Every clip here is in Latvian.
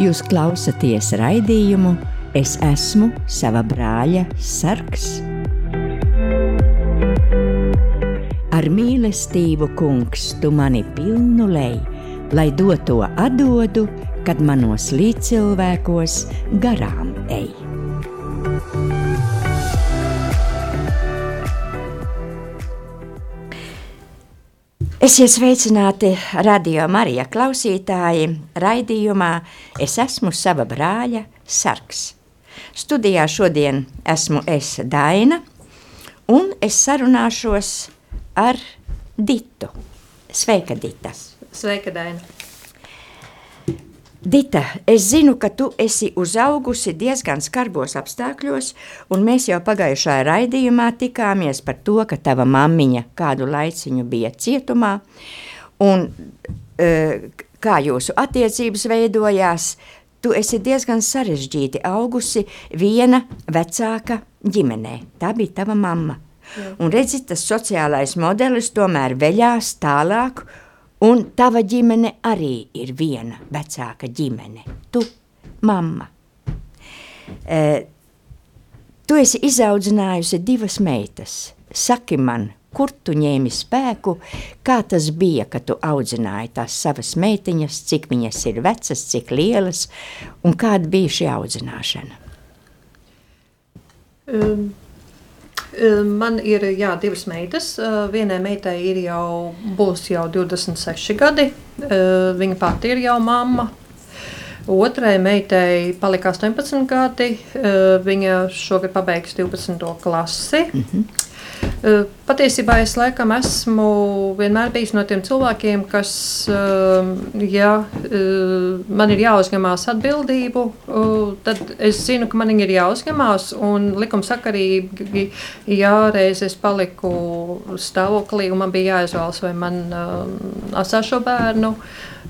Jūs klausāties raidījumu Es esmu sava brāļa sargs. Ar mīlestību, kungs, tu mani pilnu lej, lai doto atdodu, kad manos līdzcilvēkos garām Esiet sveicināti radio Marija klausītāji raidījumā Es esmu sava brāļa sargs. Studijā šodien esmu es Daina, un es sarunāšos ar Ditu. Sveika, Dita! Sveika, Daina! Dita, es zinu, ka tu esi uzaugusi diezgan skarbos apstākļos, un mēs jau pagājušā raidījumā tikāmies par to, ka tava mammiņa kādu laiciņu bija cietumā, un e, kā jūsu attiecības veidojās, tu esi diezgan sarežģīti augusi viena vecāka ģimenē. Tā bija tava mamma. Jā. Un redzi, tas sociālais modelis tomēr veļās tālāk, un tava ģimene arī ir viena vecāka ģimene. Tu, mamma. E, tu esi izaudzinājusi divas meitas. Saki man, kur tu ņēmi spēku, kā tas bija, kad tu audzināji tās savas meitiņas, cik viņas ir vecas, cik lielas, un kāda bija šī audzināšana? Um. Man ir jā, divas meitas. Vienai meitai ir jau, būs jau 26 gadi. Viņa pati ir jau mamma. Otrai meitai palika 18 gadi. Viņa šogad pabeigs 12. klasi. Mm -hmm. Patiesībā es laikam esmu vienmēr bijis no tiem cilvēkiem, kas, ja man ir jāuzņemās atbildību, tad es zinu, ka man ir jāuzņemās. Un likumsakarīgi, ja reiz es paliku stāvoklī un man bija jāizvēlas, vai man atstāt šo bērnu,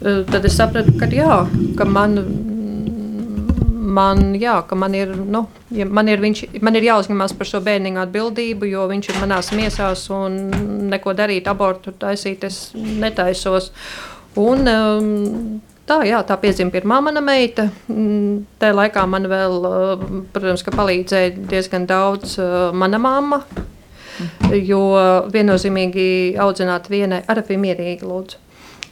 tad es sapratu, ka jā, ka man man, jā, man, ir, nu, ja man, ir, viņš, man ir jāuzņemas par šo bērnu atbildību, jo viņš ir manās miesās un neko darīt, abortu taisīt, es netaisos. Un, um, Tā, jā, tā piedzima pirmā mana meita. Mm, tajā laikā man vēl, uh, protams, palīdzēja diezgan daudz uh, mana mamma. Jo viennozīmīgi audzināt vienai, arī mierīgi, lūdzu.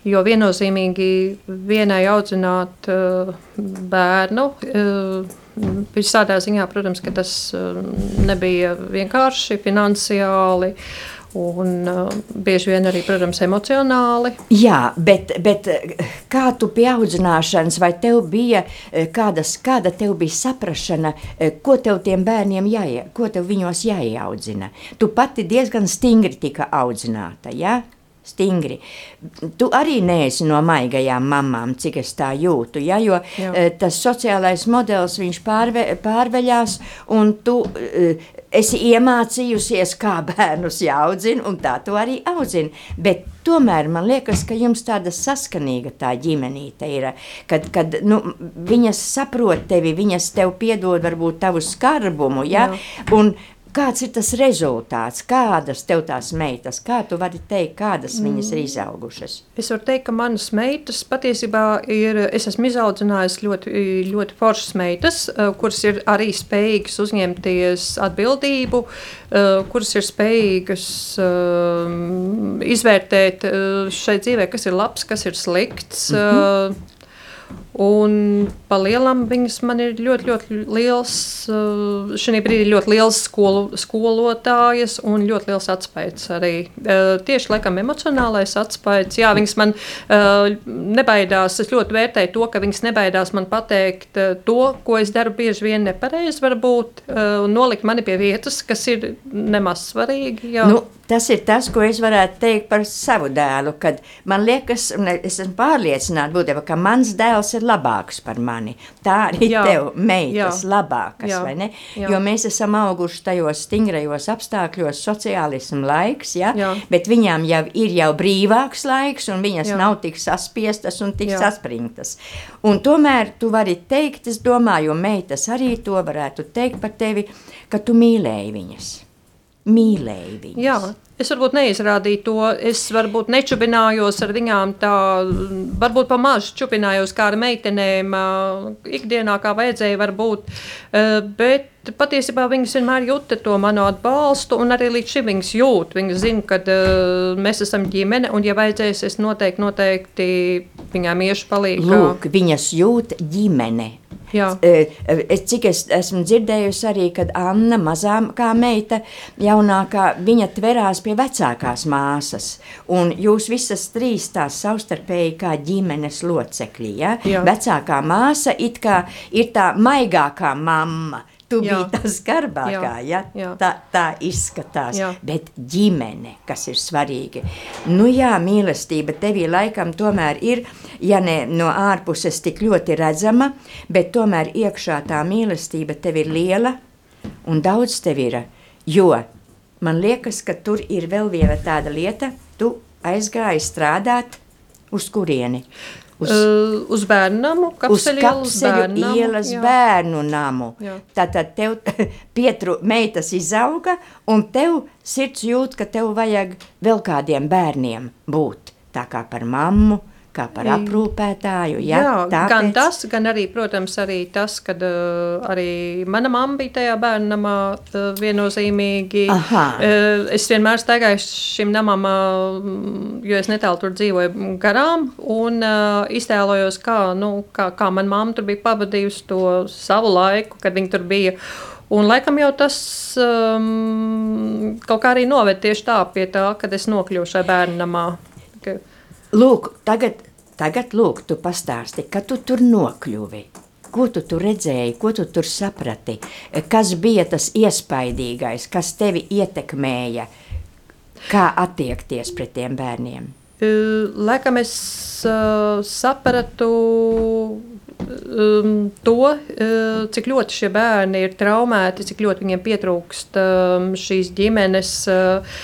Jo viennozīmīgi vienai audzināt uh, bērnu, uh, visādā ziņā, protams, ka tas uh, nebija vienkārši finansiāli. Un uh, bieži vien arī, protams, emocionāli. Jā, bet, bet kā tu pie audzināšanas, vai tev bija kādas, kāda tev bija saprašana, ko tev tiem bērniem jāie, ko tev viņos jāieaudzina? Tu pati diezgan stingri tika audzināta, jā? Ja? Stingri. Tu arī neesi no maigajām mamām, cik es tā jūtu, ja? jo Jā. Eh, tas sociālais modelis viņš pārve, pārveļās, un tu uh, esi iemācījusies, kā bērnus jāaudzina, un tā tu arī audzini. Bet tomēr man liekas, ka jums tāda saskanīga tā ģimenīte ir, kad, kad nu, viņas saprot tevi, viņas tev piedod varbūt tavu skarbumu, ja? Jā. un Kāds ir tas rezultāts, kādas tev tās meitas, kā tu vari teikt, kādas viņas ir mm. izaugušas? Es varu teikt, ka manas meitas patiesībā ir, es esmu izaudzinājusi ļoti, ļoti foršas meitas, eh, kuras ir arī spējīgas uzņemties atbildību, eh, kuras ir spējīgas eh, izvērtēt šai dzīvē, kas ir labs, kas ir slikts. Mm -hmm Un pa lielam viņas man ir ļoti, ļoti liels, eh, šī brīdī ļoti liels skolu, skolotājas un ļoti liels atspējas arī. Eh, tieši laikam emocionālais atspējas. Jā, viņas man eh, nebaidās, es ļoti vērtēju to, ka viņas nebaidās man pateikt to, ko es daru bieži vien nepareizi varbūt, un nolikt mani pie vietas, kas ir nemaz svarīgi. Jā. Nu, tas ir tas, ko es varētu teikt par savu dēlu, kad man liekas, un es esmu pārliecināta būtībā, ka mans dēls ir labāks par mani. Tā arī jā, tev meitas jā, labākas, jā, vai ne? Jā. Jo mēs esam auguši tajos stingrajos apstākļos, sociālismu laiks, ja? Jā. bet viņām jau ir jau brīvāks laiks, un viņas jā. nav tik saspiestas un tik jā. saspringtas. Un tomēr tu vari teikt, es domāju, meitas arī to varētu teikt par tevi, ka tu mīlēji viņas. mīlēji viņus. Jā, es varbūt neizrādīju to. Es varbūt nečubinājos ar viņām tā, varbūt pa maz čubinājos kā ar meitenēm ikdienā, kā vajadzēja varbūt. Bet patiesībā viņas vienmēr jūta to manu atbalstu, un arī līdz šim viņas jūt. Viņas zina, ka uh, mēs esam ģimene, un, ja vajadzēs, es noteikti, noteikti viņām iešu palīdzību. Lūk, viņas jūt ģimene. Jā. Es, cik es esmu dzirdējusi arī, kad Anna, mazākā meita, jaunākā, viņa tverās pie vecākās māsas. Un jūs visas trīs tās savstarpēji kā ģimenes locekļi. Ja? Jā. Vecākā māsa it kā ir tā maigākā mamma. Tu Jā. biji tas skarbākā, ja? Jā. tā, tā izskatās. Jā. Bet ģimene, kas ir svarīgi. Nu jā, mīlestība tevī laikam tomēr ir, ja ne no ārpuses tik ļoti redzama, bet tomēr iekšā tā mīlestība tev ir liela un daudz tev ir. Jo man liekas, ka tur ir vēl viena tāda lieta, tu aizgāji strādāt uz kurieni? Uz, Uh, uz bērnu namu, kapseļu bērnu ielas jā. bērnu namu. Jā. Tātad tev pietru meitas izauga, un tev sirds jūt, ka tev vajag vēl kādiem bērniem būt. Tā kā par mammu, kā par aprūpētāju. Ja? Jā, Tāpēc, gan tas, gan arī, protams, arī tas, ka uh, arī mana mamma bija tajā bērnamā uh, viennozīmīgi. Aha. Uh, es vienmēr staigāju šim namam, uh, jo es netālu tur dzīvoju garām, un uh, iztēlojos, kā, nu, kā, kā mana mamma tur bija pavadījusi to savu laiku, kad viņa tur bija. Un laikam jau tas um, kaut kā arī noved tieši tā pie tā, kad es nokļuvu šajā bērnamā. Ka, Lūk, tagad, tagad lūk, tu pastāsti, ka tu tur nokļuvi. Ko tu tur redzēji, ko tu tur saprati? Kas bija tas iespaidīgais, kas tevi ietekmēja? Kā attiekties pret tiem bērniem? Laikam es uh, sapratu um, to, uh, cik ļoti šie bērni ir traumēti, cik ļoti viņiem pietrūkst um, šīs ģimenes. Uh,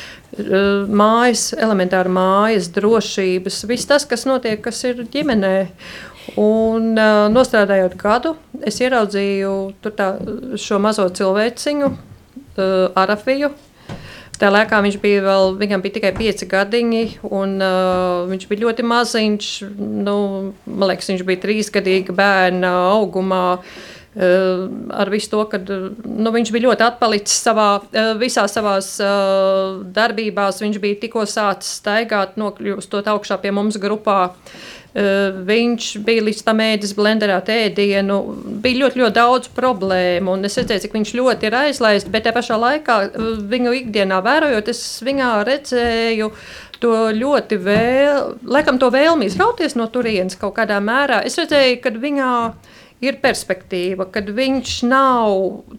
Mājas, elementāra mājas, drošības, viss tas, kas notiek, kas ir ģimenē. Un, uh, nostrādājot gadu, es ieraudzīju tā, šo mazo cilvēciņu, uh, Arafiju, Tajā laikā viņš bija vēl, viņam bija tikai pieci gadiņi, un uh, viņš bija ļoti maziņš. Nu, man liekas, viņš bija trīsgadīga bērna augumā. Uh, ar visu to, ka uh, nu, viņš bija ļoti atpalicis savā, uh, visā savā darbībā. Viņš bija tikko sācis staigāt, nokļūstot augšā pie mums grupā. Viņš bija līdz tam ēdis blenderā ēdienu. Bija ļoti, ļoti daudz problēmu, es redzēju, cik viņš ļoti ir aizlaists. Bet tajā pašā laikā, viņu ikdienā vērojot, es viņā redzēju to ļoti vēl, laikam, to vēlmi izrauties no turienes kaut kādā mērā. Es redzēju, ka viņā ir perspektīva, kad viņš nav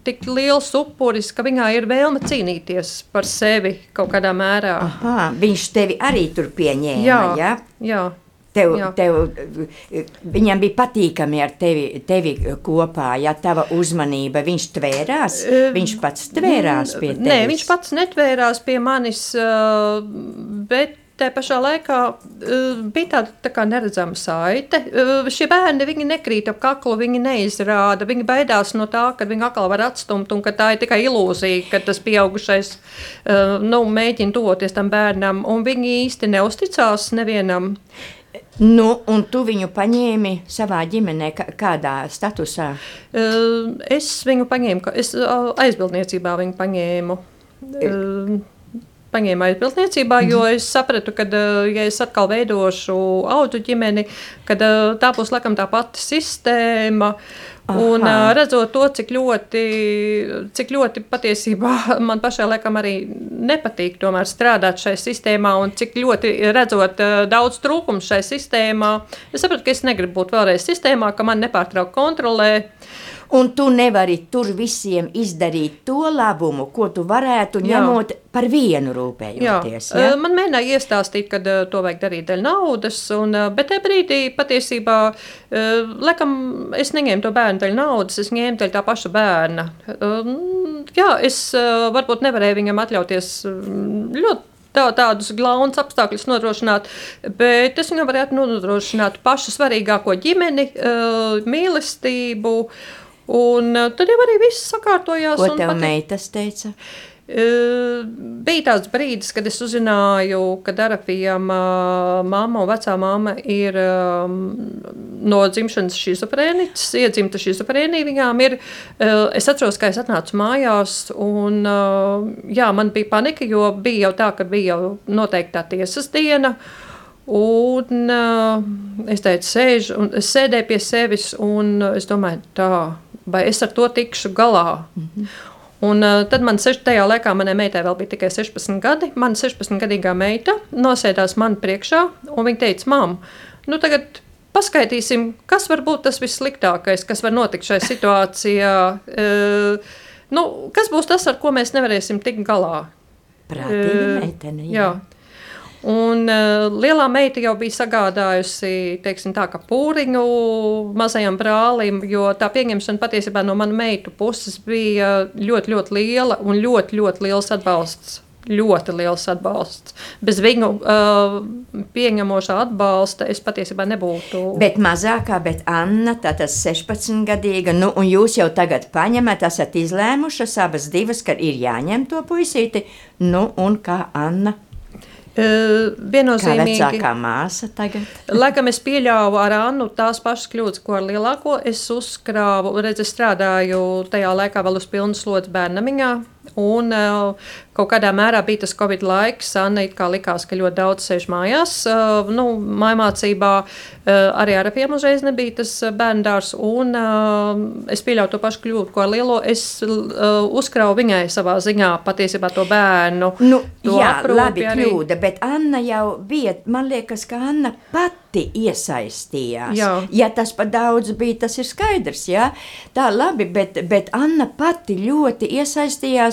tik liels upuris, ka viņā ir vēlme cīnīties par sevi kaut kādā mērā. Aha, viņš tevi arī tur pieņēma. Jā, Ja? jā. Tev, Jā. tev, viņam bija patīkami ar tevi, tevi kopā, ja tava uzmanība. Viņš tvērās, viņš pats tvērās pie tevis. Nē, viņš pats netvērās pie manis, uh, bet tā pašā laikā uh, bija tāda tā kā neredzama saite. Uh, Šie bērni viņi nekrīt ap kaklu, viņi neizrāda, viņi baidās no tā, ka viņi atkal var atstumt un ka tā ir tikai ilūzija, ka tas pieaugušais uh, nu, mēģina tuvoties tam bērnam, un viņi īsti neusticās nevienam. Nu, un tu viņu paņēmi savā ģimenē, kā- kādā statusā? Es viņu paņēmu, es aizbildniecībā viņu paņēmu. Uh, Paņēmu aizbildniecībā, jo es sapratu, ka, uh, ja es atkal veidošu audu ģimeni, tad uh, tā būs laikam tā pati sistēma. Un Aha. uh, redzot to, cik ļoti, cik ļoti patiesībā man pašai laikam arī nepatīk tomēr strādāt šajā sistēmā, un cik ļoti redzot uh, daudz trūkumu šajā sistēmā, es sapratu, ka es negribu būt vēlreiz sistēmā, ka man nepārtraukti kontrolē. Un tu nevari tur visiem izdarīt to labumu, ko tu varētu Jā. ņemot par vienu Jā, rūpējoties. ja? Ja? man mēģināja iestāstīt, ka uh, to vajag darīt dēļ naudas, un, uh, bet tajā brīdī patiesībā, laikam, es neņēmu to bērnu dēļ naudas, es ņēmu dēļ tā paša bērna. Um, jā, es varbūt nevarēju viņam atļauties um, ļoti. Tā, tādus glaunus apstākļus nodrošināt, bet es viņam varētu nodrošināt pašu svarīgāko ģimeni, mīlestību. Un uh, tad jau arī viss sakārtojās. Ko tev pati- meitas teica? Bija tāds brīdis, kad es uzzināju, ka Darafijam mamma un vecā mamma ir no dzimšanas šizofrēniķis, iedzimta šizofrēnija viņām ir. Es atceros, ka es atnācu mājās un jā, man bija panika, jo bija jau tā, ka bija jau noteiktā tiesas diena. Un es teicu, sēž, un es sēdēju pie sevis, un es domāju, tā, vai es ar to tikšu galā. Mm -hmm. Un, uh, tad man seš, tajā laikā manai meitai vēl bija tikai 16 gadi. Mana 16-gadīgā meita nosēdās man priekšā, un viņa teica, Mām, nu tagad paskaitīsim, kas var būt tas vissliktākais, kas var notikt šajā situācijā. Uh, nu, kas būs tas, ar ko mēs nevarēsim tikt galā? Prātīga uh, meitene. Jā. jā. Un uh, lielā meita jau bija sagādājusi teiksim, tā, pūriņu mazajam brālim, jo tā pieņemšana patiesībā no manas meitu puses bija ļoti, ļoti liela un ļoti, ļoti liels atbalsts. Ļoti liels atbalsts. Bez viņu uh, pieņemošā atbalsta es patiesībā nebūtu. Bet mazākā, bet Anna, tā tas 16 gadīga, nu, un jūs jau tagad paņemat, esat izlēmušas abas divas, ka ir jāņem to puisīti, nu, un kā Anna viennozīmīgi. Kā vecākā māsa tagad? Laikam es pieļāvu ar Annu tās pašas kļūdas, ko ar lielāko. Es uzkrāvu, redz, es strādāju tajā laikā vēl uz pilnu slodzi bērnamiņā. Un uh, kaut kādā mērā bija tas Covid laiks. Anna it kā likās, ka ļoti daudz sēž mājās. Uh, nu, mājmācībā uh, arī ar apiem uzreiz nebija tas bērndārs. Un uh, es pieļauju to pašu kļūdu, ko ar lielo. Es uzkrāvu viņai savā ziņā patiesībā to bērnu. Nu, to jā, labi, arī. kļūda, bet Anna jau bija, man liekas, ka Anna pat pati iesaistījās. Jā. Ja tas par daudz bija, tas ir skaidrs. Jā? Tā labi, bet, bet Anna pati ļoti iesaistījās,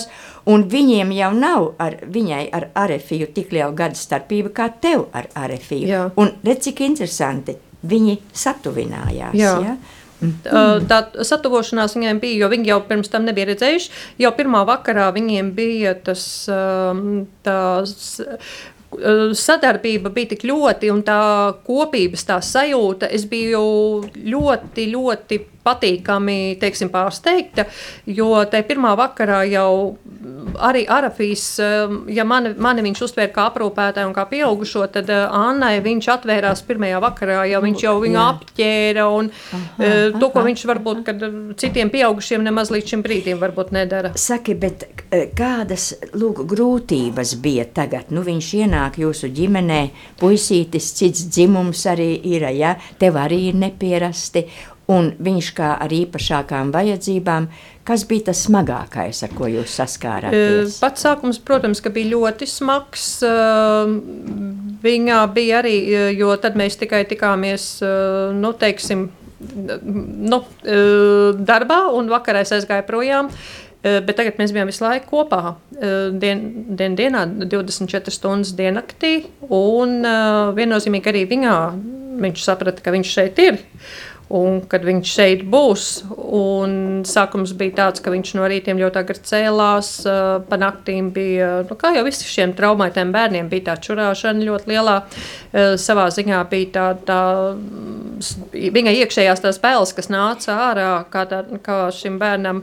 un viņiem jau nav ar viņai ar Arefiju tik liela gada starpība kā tev ar Arefiju. Jā. Un redz, cik interesanti viņi satuvinājās. Jā. Jā? Mm. Tā satuvošanās viņiem bija, jo viņi jau pirms tam nebija redzējuši. Jau pirmā vakarā viņiem bija tas, tas sadarbība bija tik ļoti, un tā kopības tā sajūta, es biju ļoti, ļoti patīkami teiksim, pārsteigta, jo tajā pirmā vakarā jau arī Arafīs, um, ja mani, mani viņš uztvēra kā aprūpētāju un kā pieaugušo, tad uh, Annai viņš atvērās pirmajā vakarā, jau viņš jau viņu Jā. apķēra un aha, uh, to, ko aha. viņš varbūt, kad uh, citiem pieaugušiem nemaz līdz šim brīdim varbūt nedara. Saki, bet kādas, lūk, grūtības bija tagad? Nu, viņš ienāk jūsu ģimenē, puisītis, cits dzimums arī ir, ja? Tev arī ir nepierasti, un viņš kā ar īpašākām vajadzībām, kas bija tas smagākais, ar ko jūs saskārāties? Pats sākums, protams, bija ļoti smags. Viņā bija arī, jo tad mēs tikai tikāmies, nu, teiksim, nu, darbā, un vakarā es aizgāju projām. Bet tagad mēs bijām visu laiku kopā. Dien, dien, dienā, 24 stundas diennaktī. Un viennozīmīgi arī viņā viņš saprata, ka viņš šeit ir. Un, kad viņš šeit būs, un sākums bija tāds, ka viņš no rītiem ļoti agri cēlās, pa naktīm bija, nu, kā jau visiem šiem traumētiem bērniem, bija tā čurāšana ļoti lielā. Savā ziņā bija tā, tā viņa iekšējās tās spēles, kas nāca ārā, kā, tā, kā šim bērnam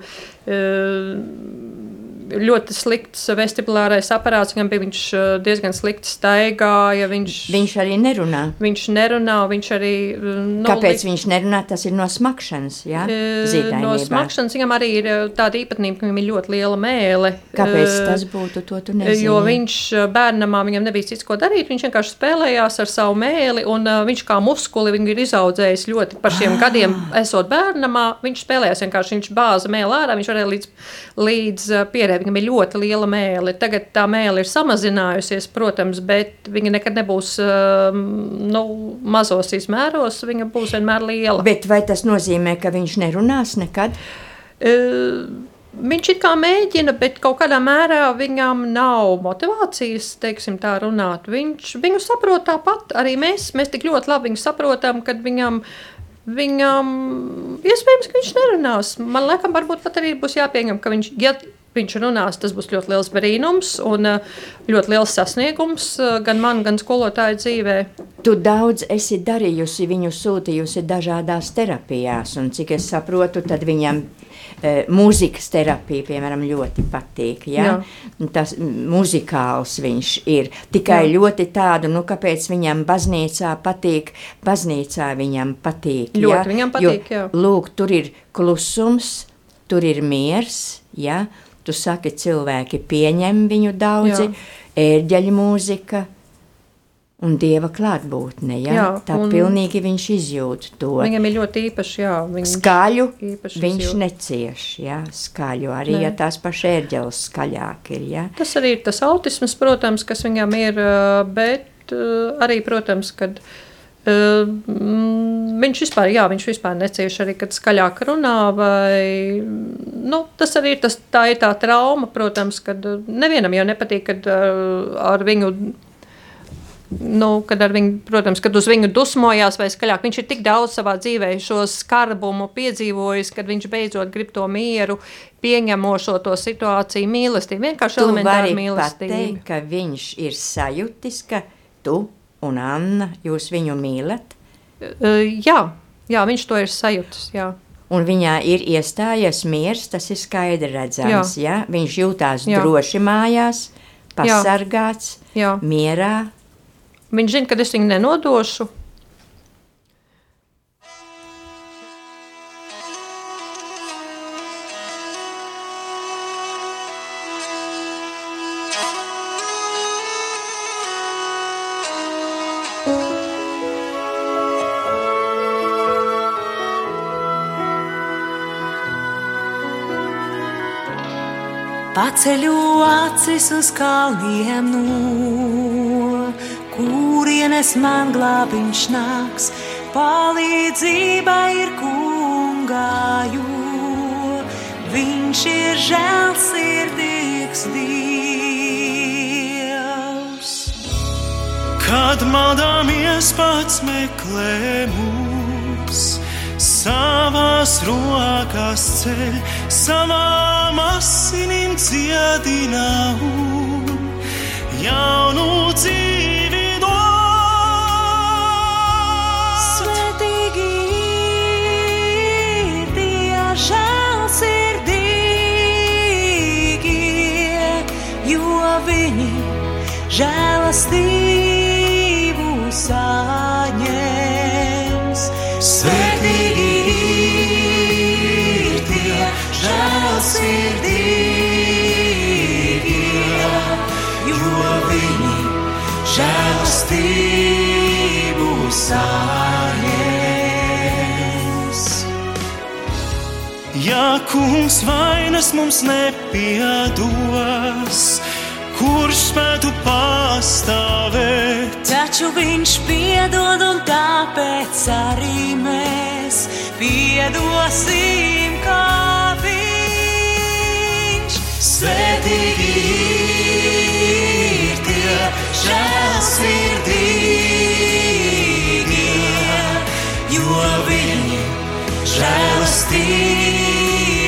ļoti slikts vestibulārais aparāts, viņam bija viņš diezgan slikti staigāja. Viņš, viņš arī nerunā. Viņš nerunā, viņš arī. Nu, Kāpēc viņš nerunā? Tas ir no smakšanas, jā? Zīdainībā. No smakšanas viņam arī ir tāda īpatnība, ka viņam ir ļoti liela mēle. Kāpēc tas būtu, to tu nezini? Jo viņš bērnamā viņam nebija cits, ko darīt, viņš vienkārši spēlējās ar savu mēli, un viņš kā muskuli viņu ir izaudzējis ļoti par šiem ah. gadiem, esot bērnamā, viņš spēlējās vienkārši, viņš bāza mēli ārā, viņš varēja līdz, līdz pierē mēlē, viņam ir ļoti liela mēlē. Tagad tā mēlē ir samazinājusies, protams, bet viņa nekad nebūs um, nu, mazos izmēros, viņa būs vienmēr liela. Bet vai tas nozīmē, ka viņš nerunās nekad? Uh, Viņš it kā mēģina, bet kaut kādā mērā viņam nav motivācijas, teiksim, tā runāt. Viņš viņu saprot tāpat. Arī mēs, mēs tik ļoti labi viņu saprotam, kad viņam viņam iespējams, ka viņš nerunās. Man liekas, varbūt pat arī būs jāpieņem, ka viņš, ja viņš runās, tas būs ļoti liels brīnums un eh, ļoti liels sasniegums eh, gan man, gan skolotāju dzīvē. Tu daudz esi darījusi, viņu sūtījusi dažādās terapijās, un cik es saprotu, tad viņam uh, mūzikas terapija, piemēram, ļoti patīk. Ja? Jā. Tas muzikāls viņš ir. Tikai Jā. ļoti tādu, nu, kāpēc viņam baznīcā patīk, baznīcā viņam patīk. Ļoti ja? viņam patīk, jo, jā. Lūk, tur ir klusums, tur ir miers, ja? Tu saki, cilvēki pieņem viņu daudzi, ērģeļu mūzika, un dieva klātbūtne. Ja? Jā, Tā pilnīgi viņš izjūt to. Viņam ir ļoti īpaši, jā, viņš Skaļu īpaši viņš izjūt. necieš, ja? skaļu arī, Nē. ja tās paši ērģeles skaļāk ir. Ja? Tas arī ir tas autisms, protams, kas viņam ir, bet arī, protams, kad mm, viņš vispār, jā, viņš vispār necieš arī, kad skaļāk runā, vai, nu, tas arī ir, tas, tā ir tā trauma, protams, kad ā, nevienam jau nepatīk, kad ā, ar viņu Nu, kad viņu, protams, kad uz viņu dusmojās vai skaļāk, viņš ir tik daudz savā dzīvē šo skarbumu piedzīvojis, kad viņš beidzot grib to mieru, pieņemošo to situāciju, mīlestību, vienkārši vari mīlestību. pateikt, ka viņš ir sajūtis, ka tu un Anna, jūs viņu mīlat, Uh, jā, jā, viņš to ir sajūtis. Jā. un viņā ir iestājies miers, tas ir skaidri redzams. Ja? Viņš jūtās Jā. droši mājās, pasargāts, Jā. mierā. Viņš zina, ka es viņu nenodošu. Paceļu acis uz kalniem, no kurienes man glābiņš nāks. Palīdzība ir kungāju, viņš ir žēlsirdīgs Dievs. Kad maldāmies pats meklē mūs, savās rokās ceļ, savām asinīm dziedina un jaunu dzīvi dod. Svetīgi ir tie žēlsirdīgie, jo viņi žēlastību kungs vainas mums nepiedos, kurš spētu pastāvēt? Taču viņš piedod, un tāpēc arī mēs piedosim, kā viņš. Svetīgi ir tie žēlsirdīgie, jo viņi žēlastību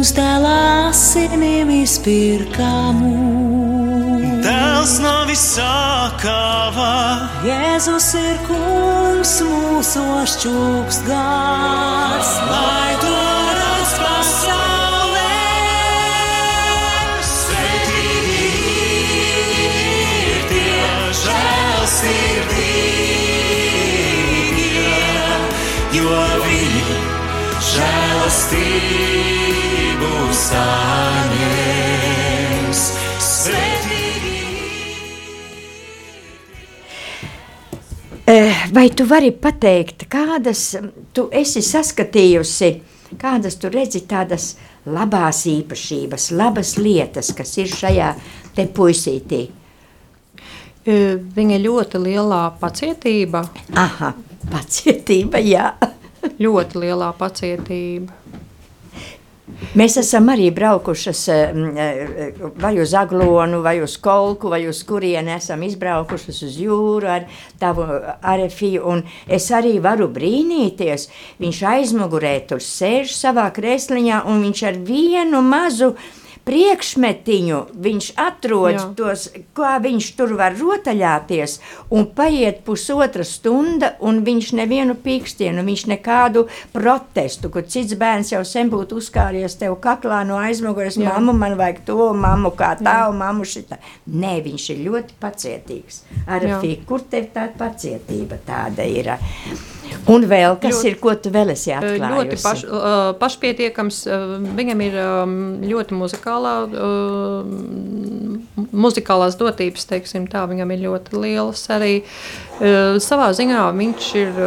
Kungs dēlā asinīm izpirkamu. Dēls nav izsākāvā, Jēzus ir kungs, mūsu šķūks gars, lai to redz pasaulē. Svetīgi ir tie žēlsirdīgie, jo viņi žēlastību saņems. Svetīgi Eh, Vai tu vari pateikt, kādas tu esi saskatījusi, kādas tu redzi tādas labās īpašības, labas lietas, kas ir šajā te puisītī? E, Viņa ļoti lielā pacietība, Aha, pacietība, jā. ļoti lielā pacietība. Mēs esam arī braukušas eh, eh, vai uz Aglonu, vai uz Kolku, vai uz kurieni esam izbraukušas uz jūru ar tavu arefiju. Un es arī varu brīnīties. Viņš aizmugurē tur sēž savā krēsliņā un viņš ar vienu mazu priekšmetiņu viņš atrod Jā. tos, kā viņš tur var rotaļāties, un paiet pusotra stunda, un viņš nevienu pīkstienu, viņš nekādu protestu, kur cits bērns jau sen būtu uzkāries tev kaklā no aizmugures, Jā. mammu, man vajag to, mammu kā tā, un mammu šitā. Nē, viņš ir ļoti pacietīgs. Ar Jā. fī, kur tev tā pacietība tāda ir? Un vēl, kas Ļoti- ir, ko tu vēl esi Ļoti atklājusi? paš, uh, pašpietiekams. Viņam ir ļoti muzikālā, muzikālās dotības, teiksim, tā. Viņam ir ļoti lielas arī. Savā ziņā viņš ir.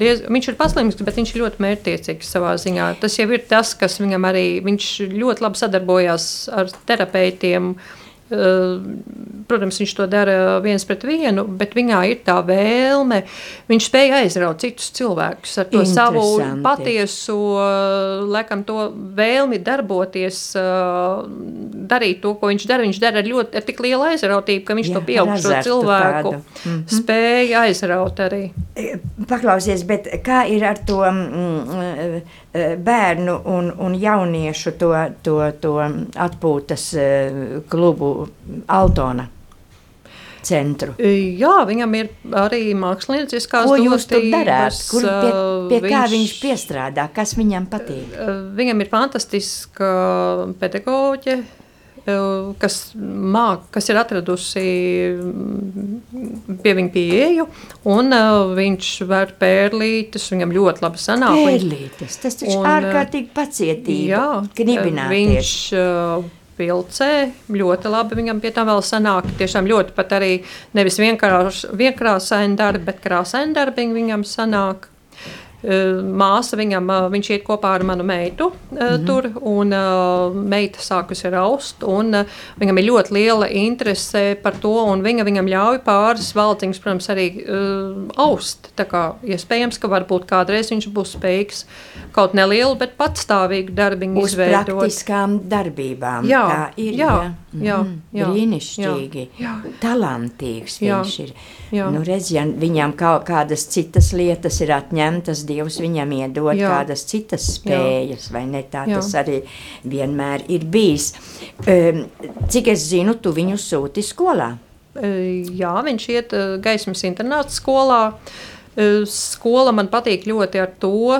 Diez, viņš ir paslims, bet viņš ir ļoti mērķtiecīgs savā ziņā. Tas jau ir tas, kas viņam arī. Viņš ļoti labi sadarbojās ar terapeitiem. Uh, Protams, viņš to dara viens pret vienu, bet viņā ir tā vēlme. Viņš spēja aizraut citus cilvēkus ar to savu patieso, laikam, to vēlmi darboties, uh, darīt to, ko viņš dara. Viņš dara ar ļoti ar tik lielu aizrautību, ka viņš Jā, to pieaugušo cilvēku tādu. Mhm. spēja aizraut arī. Paklausies, bet kā ir ar to mm, eh, bērnu un, un jauniešu to, to, to atpūtas eh, klubu Altona centru? Jā, viņam ir arī mākslinieckās Ko jūs tur darāt? dotības, Kur, pie, uh, pie kā viņš- viņš piestrādā? Kas viņam patīk? Uh, Viņam ir fantastiska pedagoģe, uh, kas, māk, kas ir atradusi mm, pie viņa pieeju, un viņš var pērlītes, viņam ļoti labi sanāk. Viņš- Pērlītes, tas taču ārkārtīgi pacietība. Jā, knibināties. viņš vilcē ļoti labi. Viņam pie tā vēl sanāk. Tiešām ļoti pat arī nevis vienkārši vienkrāsaini darbi, bet krāsaini darbi viņam sanāk. Uh, Māsa viņam, uh, viņš iet kopā ar manu meitu mm -hmm. tur, un meita sākusi raust. Un, viņam ir ļoti liela interese par to, un viņa viņam ļauj pāris valdziņus, protams, arī aust. Tā kā iespējams, ka varbūt kādreiz viņš būs spējīgs kaut nelielu, bet patstāvīgu darbiņu Uz izveidot. praktiskām darbībām. Jā, tā ir. jā, jā, Mhm. jā, Brīnišķīgi. jā, jā. Talantīgs Jā, viņš ir. jā. Nu, redz, ja viņam kaut kādas citas lietas ir atņemtas, Dievs viņam iedod Jā. kādas citas spējas, vai ne? Tā Jā. tas arī vienmēr ir bijis. Um, cik es zinu, tu viņu sūti skolā. E, Jā, viņš iet e, gaismas internāta skolā. E, Skola man patīk ļoti ar to,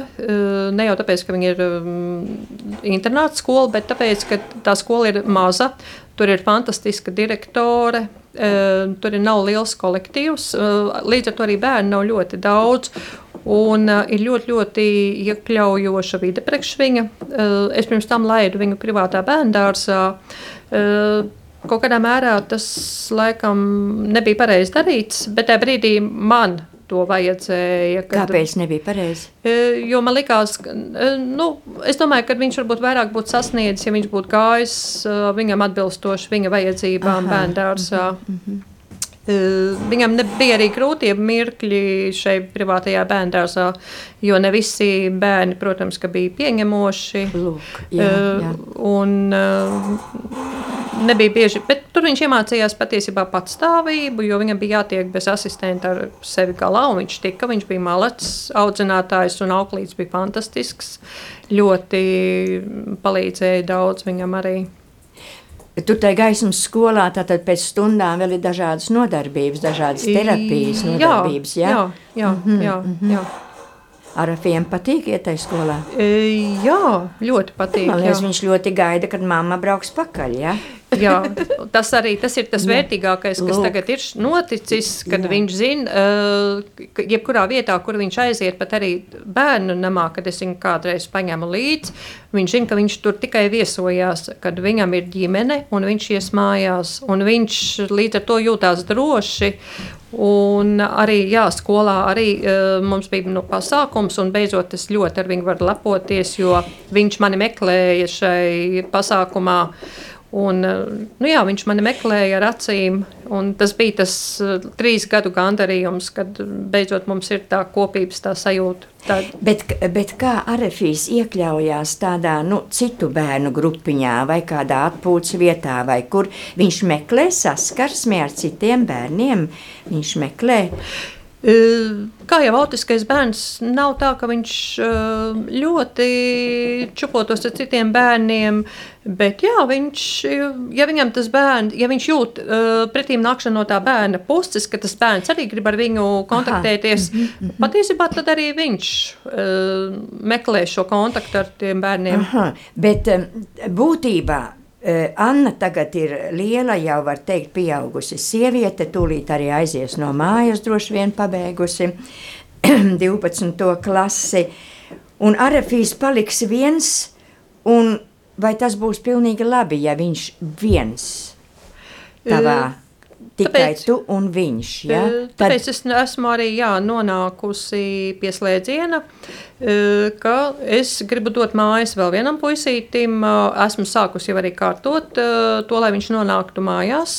ne jau tāpēc, ka viņa ir mm, internāta skola, bet tāpēc, ka tā skola ir maza. Tur ir fantastiska direktore, tur ir nav liels kolektīvs, e, līdz ar to arī bērnu nav ļoti daudz. Un uh, ir ļoti, ļoti iekļaujoša vide priekš viņa. Uh, es pirms tam laidu viņu privātā bērngārzā. Uh, kaut kādā mērā tas laikam nebija pareizi darīts, bet tajā brīdī man to vajadzēja. kad- Kāpēc nebija pareizi? E, Jo man liekas, ka e, nu, es domāju, ka viņš varbūt vairāk būtu sasniedzis, ja viņš būtu gājis e, viņam atbilstoši viņa vajadzībām bērngārzā. E, Viņam ne- bija arī grūtie mirkļi šeit, privātajā bērngārzā, jo ne visi bērni, protams, bija pieņemoši. Lūk, jā, Eh, jā. Un uh, nebija bieži, bet tur viņš iemācījās patiesībā patstāvību, jo viņam bija jātiek bez asistenta ar sevi galā, viņš tika, viņš bija malacis, audzinātājs un auklīts bija fantastisks. Ļoti palīdzēja daudz viņam arī. Tur tajā gaismas skolā tātad pēc stundām vēl ir dažādas nodarbības, dažādas terapijas nodarbības. jā, Jā, jā, jā, jā, jā. Arafiem patīk iet tajā skolā. E, jā ļoti patīk. Man liekas, jā. viņš ļoti gaida, kad mamma brauks pakaļ. Ja? Jā, tas arī tas ir tas vērtīgākais, kas Lūk. tagad ir noticis, kad Jā. Viņš zina, uh, jebkurā vietā, kur viņš aiziet, pat arī bērnu namā, kad es viņu kādreiz paņēmu līdzi, viņš zina, ka viņš tur tikai viesojās, kad viņam ir ģimene un viņš ies mājās, un viņš līdz ar to jūtās droši. Un arī jā, skolā arī, uh, mums bija nu, pasākums, un beidzot es ļoti ar viņu varu lepoties, jo viņš mani meklēja šai pasākumā. Un, eh, nu jā, viņš mani meklēja ar acīm, un tas bija tas uh, trīs gadu gandarījums, kad beidzot mums ir tā kopības tā sajūta. Tā... Bet, bet kā Arefijs iekļaujās tādā nu, citu bērnu grupiņā vai kādā atpūtas vietā, vai kur viņš meklē saskarsmi ar citiem bērniem? Viņš meklē. Kā jau autiskais bērns, nav tā, ka viņš ļoti čupotos ar citiem bērniem, bet jā, viņš, ja viņam tas bērns, ja viņš jūt pretīm nākšanu no tā bērna puses, ka tas bērns arī grib ar viņu kontaktēties, Aha. Mhm, mhm. patiesībā tad arī viņš meklē šo kontaktu ar tiem bērniem. Aha, bet būtībā Eh, Anna tagad ir liela, jau var teikt, pieaugusi sieviete. Tūlīt arī aizies no mājas, droši vien pabeigusi 12. klasi. Un Arafīs paliks viens, un vai tas būs pilnīgi labi, ja viņš viens tavā uh, Tikai tāpēc, tu un viņš. Ja? Tāpēc Tad... es esmu arī jā, nonākusi pie slēdziena, ka es gribu dot mājas vēl vienam puisītim. Esmu sākusi jau arī kārtot to, lai viņš nonāktu mājās.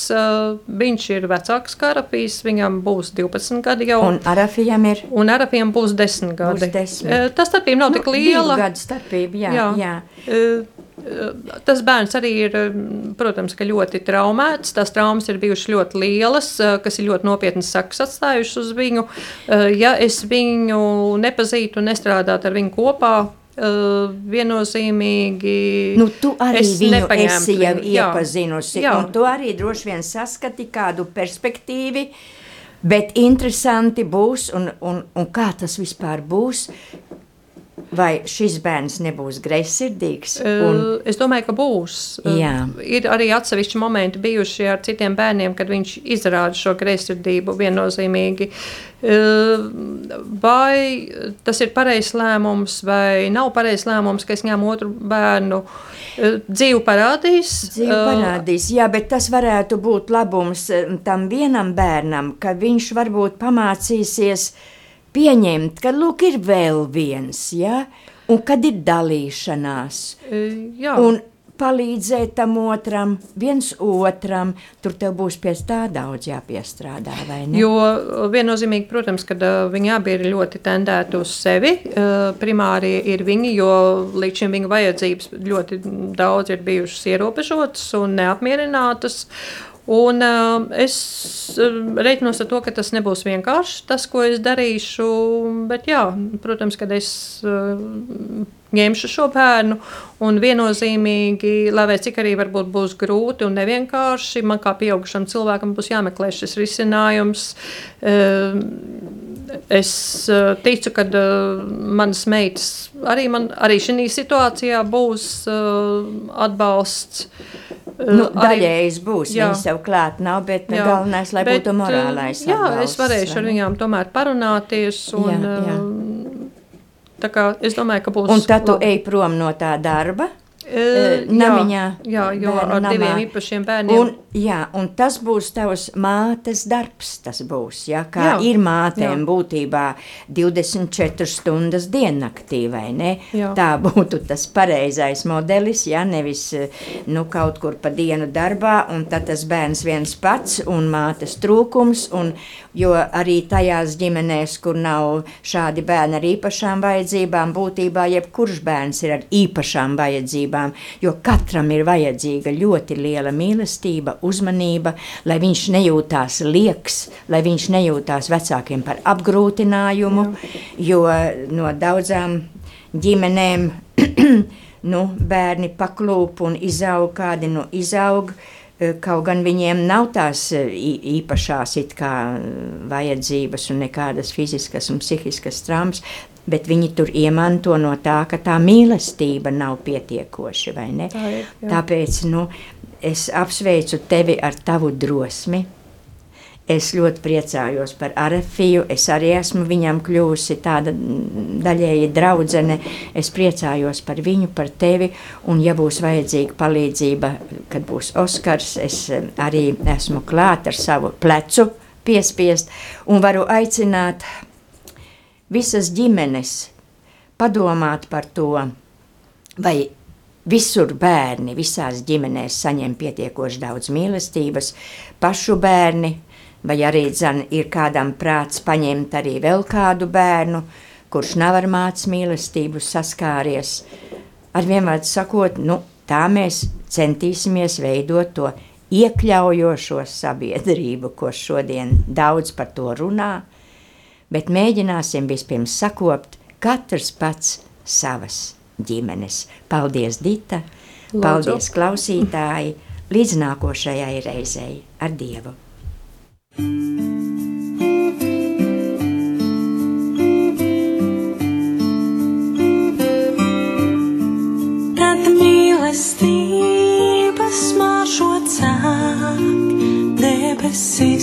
Viņš ir vecāks kā Arafijas, viņam būs 12 gadi jau. Un Arafijam ir? Un Arafijam būs 10 gadi. Būs 10. Tā starpība nav nu, tik liela. Gadu starpība, jā. jā. jā. Tas bērns arī ir, protams, ļoti traumēts. Tās traumas ir bijušas ļoti lielas, kas ir ļoti nopietnas sekas atstājušas uz viņu. Ja es viņu nepazītu un nestrādātu ar viņu kopā, viennozīmīgi. Nu, tu arī viņu esi jau iepazinusi, jā. un tu arī droši vien saskati kādu perspektīvu. Bet interesanti būs, un, un, un kā tas vispār būs, Vai šis bērns nebūs greizsirdīgs? Un... Es domāju, ka būs. Jā. Ir arī atsevišķi momenti bijuši ar citiem bērniem, kad viņš izrāda šo greizsirdību viennozīmīgi. Vai tas ir pareizs lēmums, vai nav pareizs lēmums, ka es ņemu otru bērnu? Dzīve parādīs. Dzīve parādīs, jā, bet tas varētu būt labums tam vienam bērnam, ka viņš varbūt pamācīsies pieņemt, ka lūk, ir vēl viens, ja? un kad ir dalīšanās. E, jā. Un palīdzēt tam otram, viens otram. Tur tev būs pie tā daudz jāpiestrādā. Jo viennozīmīgi, protams, ka uh, viņi abi ir ļoti tendēti uz sevi. Uh, primāri ir viņi, jo līdz šim viņu vajadzības ļoti daudz ir bijušas ierobežotas un neapmierinātas. Un, uh, es reiķinos ar to, ka tas nebūs vienkārši tas, ko es darīšu. Bet, jā, protams, kad es uh, ņemšu šo bērnu un viennozīmīgi, lai arī cik arī varbūt būs grūti un nevienkārši, man kā pieaugušam cilvēkam būs jāmeklē šis risinājums. Uh, es uh, ticu, ka uh, manas meitas arī, man, arī šī situācijā būs uh, atbalsts. Nu, daļējais būs. Jā. Viņas jau klāt nav, bet nu, jā. galvenais, lai bet, būtu morālais. Jā, atbalsts, es varēšu ar viņām tomēr parunāties. Un, jā, jā. Tā kā es domāju, ka būs. Un tad tu ej prom no tā darba? Uh, namiņā. Jā, jā ar namā. diviem īpašiem bērniem. Un, jā, un tas būs tavs mātes darbs. Tas būs, jā, kā jā, ir mātēm jā. būtībā 24 stundas diennaktī, vai ne? Jā. Tā būtu tas pareizais modelis, jā, nevis nu, kaut kur pa dienu darbā, un tad tas bērns viens pats un mātes trūkums, un, jo arī tajās ģimenēs, kur nav šādi bērni ar īpašām vajadzībām, būtībā jebkurš bērns ir ar īpašām vajadzībām vajadzībām, jo katram ir vajadzīga ļoti liela mīlestība, uzmanība, lai viņš nejūtās lieks, lai viņš nejūtās vecākiem par apgrūtinājumu, jo no daudzām ģimenēm nu, bērni paklūp un izaug kādi nu izaug. E, kaut gan viņiem nav tās e, īpašās kā, vajadzības un nekādas fiziskas un psihiskas traumas, bet viņi tur iemanto no tā, ka tā mīlestība nav pietiekoša. Tā ir, jā. Tāpēc nu, es apsveicu tevi ar tavu drosmi. Es ļoti priecājos par Arafiju. Es arī esmu viņam kļuvusi tāda daļēji draudzene. Es priecājos par viņu, par tevi. Un, ja būs vajadzīga palīdzība, kad būs Oskars, es eh, arī esmu klāt ar savu plecu piespiest un varu aicināt visas ģimenes padomāt par to, vai visur bērni, visās ģimenēs saņem pietiekoši daudz mīlestības, pašu bērni, vai arī dzan, ir kādam prāts paņemt arī vēl kādu bērnu, kurš nav ar mācības mīlestību saskāries. Ar vienvārdu sakot, nu, tā mēs centīsimies veidot to iekļaujošo sabiedrību, ko šodien daudz par to runā, bet mēģināsim vispirms sakopt katrs pats savas ģimenes. Paldies, Dita! Lūdzu. Paldies, klausītāji! Līdz nākošajai reizei ar Dievu! Kad mīlestības mažo cāk, debesis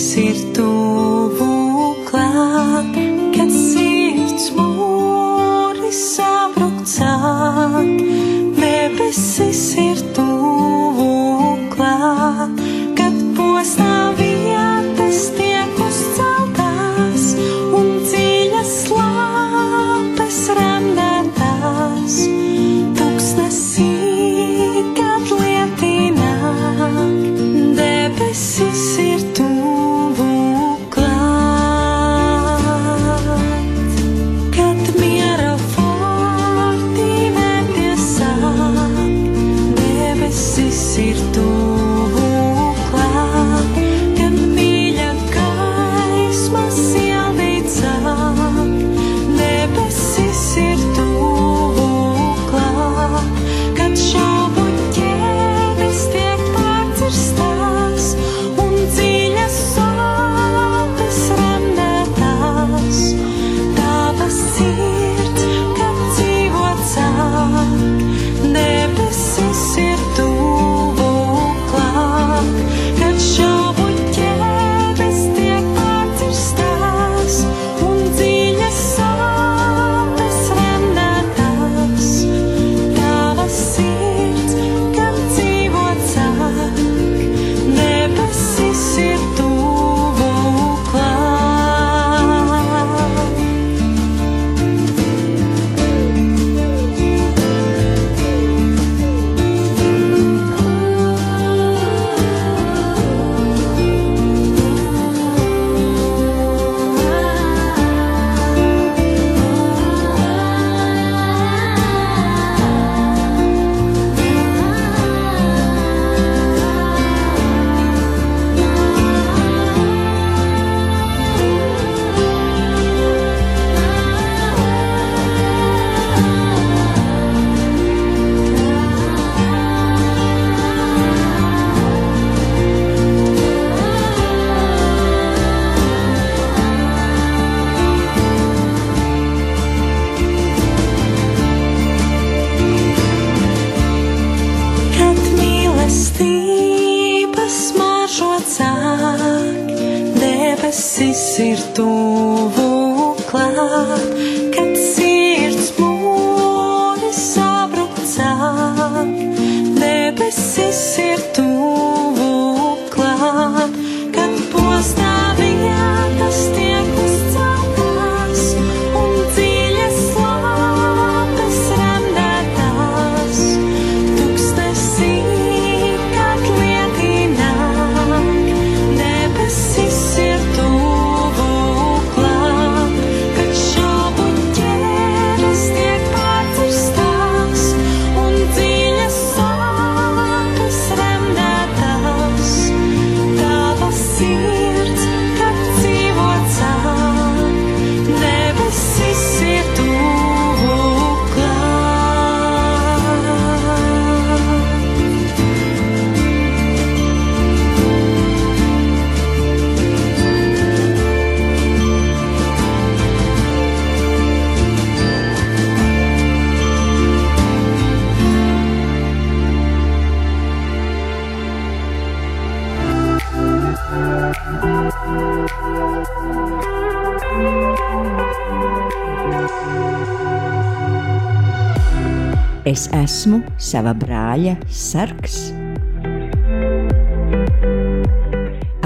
Es esmu sava brāļa sargs.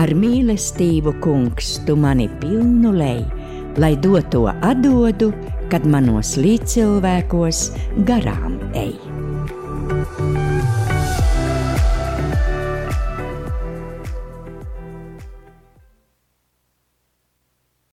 Ar mīlestību, kungs, tu mani pilnu lej, lai doto atdodu, kad manos līdzcilvēkos garām.